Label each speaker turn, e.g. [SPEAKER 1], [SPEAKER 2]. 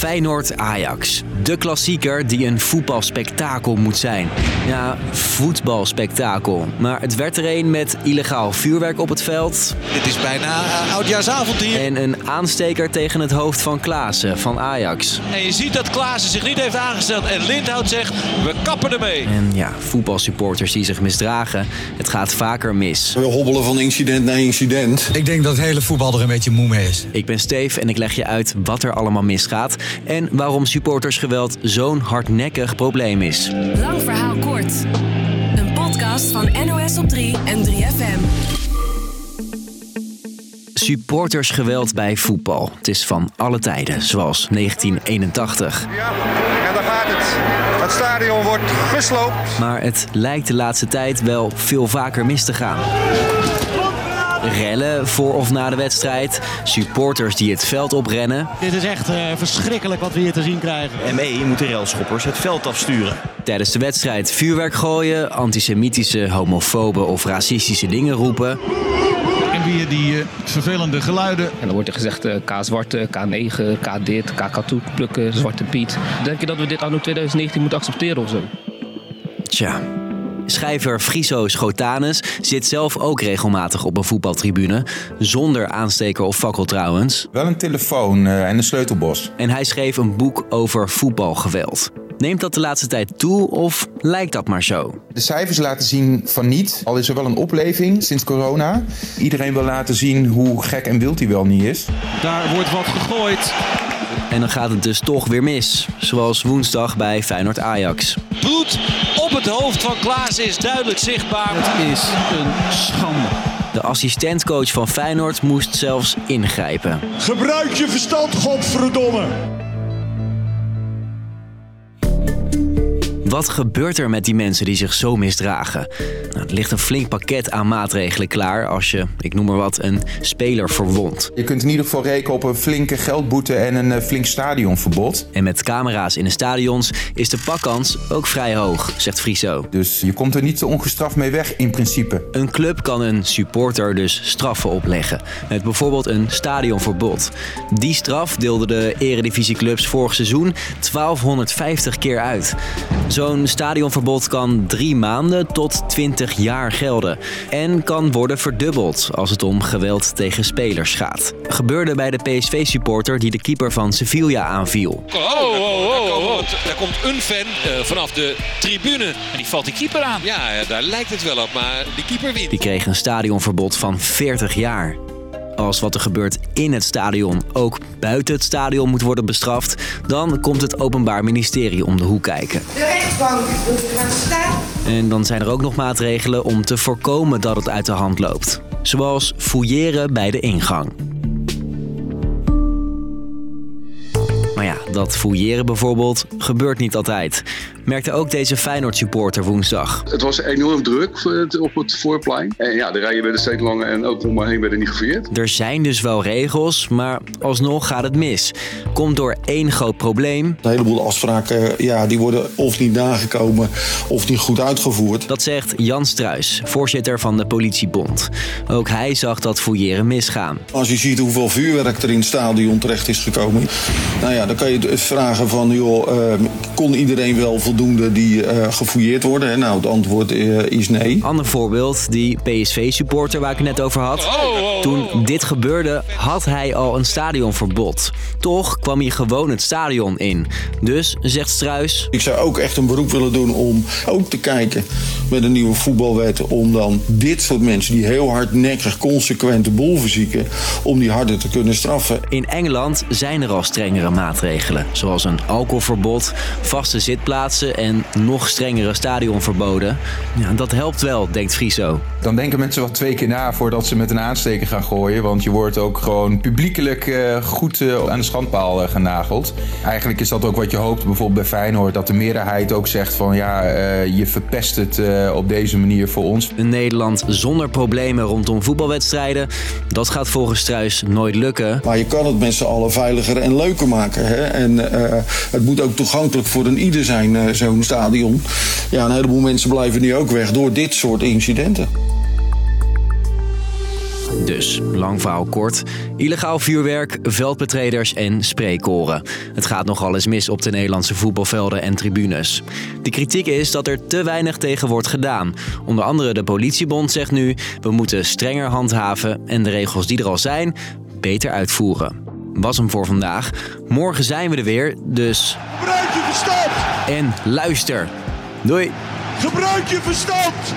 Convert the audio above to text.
[SPEAKER 1] Feyenoord-Ajax. De klassieker die een voetbalspektakel moet zijn. Ja, voetbalspektakel. Maar het werd er een met illegaal vuurwerk op het veld.
[SPEAKER 2] Dit is bijna uh, oudjaarsavond hier.
[SPEAKER 1] En een aansteker tegen het hoofd van Klaassen van Ajax.
[SPEAKER 2] En je ziet dat Klaassen zich niet heeft aangesteld. En Lindhout zegt, we kappen ermee.
[SPEAKER 1] En ja, voetbalsupporters die zich misdragen. Het gaat vaker mis.
[SPEAKER 3] We hobbelen van incident naar incident.
[SPEAKER 4] Ik denk dat het hele voetbal er een beetje moe mee is.
[SPEAKER 1] Ik ben Steve en ik leg je uit wat er allemaal misgaat. En waarom supportersgeweld zo'n hardnekkig probleem is.
[SPEAKER 5] Lang verhaal kort. Een podcast van NOS op 3 en 3FM.
[SPEAKER 1] Supportersgeweld bij voetbal. Het is van alle tijden, zoals 1981.
[SPEAKER 6] Ja, en daar gaat het. Het stadion wordt gesloopt.
[SPEAKER 1] Maar het lijkt de laatste tijd wel veel vaker mis te gaan. Rellen voor of na de wedstrijd. Supporters die het veld oprennen.
[SPEAKER 7] Dit is echt uh, verschrikkelijk wat we hier te zien krijgen.
[SPEAKER 8] ME moet de relschoppers het veld afsturen.
[SPEAKER 1] Tijdens de wedstrijd vuurwerk gooien, antisemitische, homofobe of racistische dingen roepen.
[SPEAKER 9] En weer die uh, vervelende geluiden.
[SPEAKER 10] En dan wordt er gezegd uh, K-zwarte, K9, K dit, K-katoen, plukken, Zwarte Piet. Denk je dat we dit anno 2019 moeten accepteren of zo?
[SPEAKER 1] Tja, Schrijver Friso Schotanus zit zelf ook regelmatig op een voetbaltribune. Zonder aansteker of fakkel trouwens.
[SPEAKER 11] Wel een telefoon uh, en een sleutelbos.
[SPEAKER 1] En hij schreef een boek over voetbalgeweld. Neemt dat de laatste tijd toe of lijkt dat maar zo?
[SPEAKER 11] De cijfers laten zien van niet. Al is er wel een opleving sinds corona. Iedereen wil laten zien hoe gek en wild hij wel niet is.
[SPEAKER 2] Daar wordt wat gegooid.
[SPEAKER 1] En dan gaat het dus toch weer mis. Zoals woensdag bij Feyenoord-Ajax.
[SPEAKER 2] Bloed op het hoofd van Klaas is duidelijk zichtbaar.
[SPEAKER 9] Het is een schande.
[SPEAKER 1] De assistentcoach van Feyenoord moest zelfs ingrijpen.
[SPEAKER 12] Gebruik je verstand, godverdomme!
[SPEAKER 1] Wat gebeurt er met die mensen die zich zo misdragen? Nou, er ligt een flink pakket aan maatregelen klaar als je, ik noem maar wat, een speler verwondt.
[SPEAKER 11] Je kunt in ieder geval rekenen op een flinke geldboete en een uh, flink stadionverbod.
[SPEAKER 1] En met camera's in de stadions is de pakkans ook vrij hoog, zegt Friso.
[SPEAKER 11] Dus je komt er niet zo ongestraft mee weg in principe.
[SPEAKER 1] Een club kan een supporter dus straffen opleggen. Met bijvoorbeeld een stadionverbod. Die straf deelden de eredivisieclubs vorig seizoen 1250 keer uit. Zo'n stadionverbod kan drie maanden tot 20 jaar gelden. En kan worden verdubbeld als het om geweld tegen spelers gaat. Gebeurde bij de PSV-supporter die de keeper van Sevilla aanviel.
[SPEAKER 2] Oh, oh, oh, oh. Daar komt een fan uh, vanaf de tribune.
[SPEAKER 8] En die valt die keeper aan.
[SPEAKER 2] Ja, daar lijkt het wel op, maar die keeper wint.
[SPEAKER 1] Die kreeg een stadionverbod van 40 jaar als wat er gebeurt in het stadion ook buiten het stadion moet worden bestraft, dan komt het Openbaar Ministerie om de hoek kijken.
[SPEAKER 13] De rechtbank moet gaan staan.
[SPEAKER 1] En dan zijn er ook nog maatregelen om te voorkomen dat het uit de hand loopt. Zoals fouilleren bij de ingang. Dat fouilleren bijvoorbeeld gebeurt niet altijd. Merkte ook deze Feyenoord-supporter woensdag.
[SPEAKER 14] Het was enorm druk op het voorplein. En ja, de rijen werden steeds langer en ook om me heen werden niet gefouilleerd.
[SPEAKER 1] Er zijn dus wel regels, maar alsnog gaat het mis. Komt door één groot probleem.
[SPEAKER 3] Een heleboel afspraken ja, die worden of niet nagekomen of niet goed uitgevoerd.
[SPEAKER 1] Dat zegt Jan Struis, voorzitter van de politiebond. Ook hij zag dat fouilleren misgaan.
[SPEAKER 3] Als je ziet hoeveel vuurwerk er in het stadion terecht is gekomen... nou ja, dan kan je het vragen van, joh, uh, kon iedereen wel voldoende die uh, gefouilleerd worden? Hè? Nou, het antwoord uh, is nee.
[SPEAKER 1] Ander voorbeeld, die PSV-supporter waar ik het net over had. Toen dit gebeurde, had hij al een stadionverbod. Toch kwam hij gewoon het stadion in. Dus, zegt Struis...
[SPEAKER 3] Ik zou ook echt een beroep willen doen om ook te kijken met een nieuwe voetbalwet... om dan dit soort mensen die heel hardnekkig, consequent de boel verzieken... om die harder te kunnen straffen.
[SPEAKER 1] In Engeland zijn er al strengere maatregelen. Zoals een alcoholverbod, vaste zitplaatsen en nog strengere stadionverboden. Ja, dat helpt wel, denkt Friso.
[SPEAKER 11] Dan denken mensen wel twee keer na voordat ze met een aansteker gaan gooien. Want je wordt ook gewoon publiekelijk uh, goed uh, aan de schandpaal uh, genageld. Eigenlijk is dat ook wat je hoopt bijvoorbeeld bij Feyenoord. Dat de meerderheid ook zegt van ja, je verpest het op deze manier voor ons.
[SPEAKER 1] Een Nederland zonder problemen rondom voetbalwedstrijden. Dat gaat volgens Struis nooit lukken.
[SPEAKER 3] Maar je kan het met z'n allen veiliger en leuker maken. Hè? En het moet ook toegankelijk voor een ieder zijn, zo'n stadion. Ja, een heleboel mensen blijven nu ook weg door dit soort incidenten.
[SPEAKER 1] Dus, lang verhaal kort. Illegaal vuurwerk, veldbetreders en spreekkoren. Het gaat nogal eens mis op de Nederlandse voetbalvelden en tribunes. De kritiek is dat er te weinig tegen wordt gedaan. Onder andere de politiebond zegt nu... we moeten strenger handhaven en de regels die er al zijn... beter uitvoeren. Was hem voor vandaag. Morgen zijn we er weer, dus...
[SPEAKER 12] Gebruik je verstand!
[SPEAKER 1] En luister. Doei!
[SPEAKER 12] Gebruik je verstand!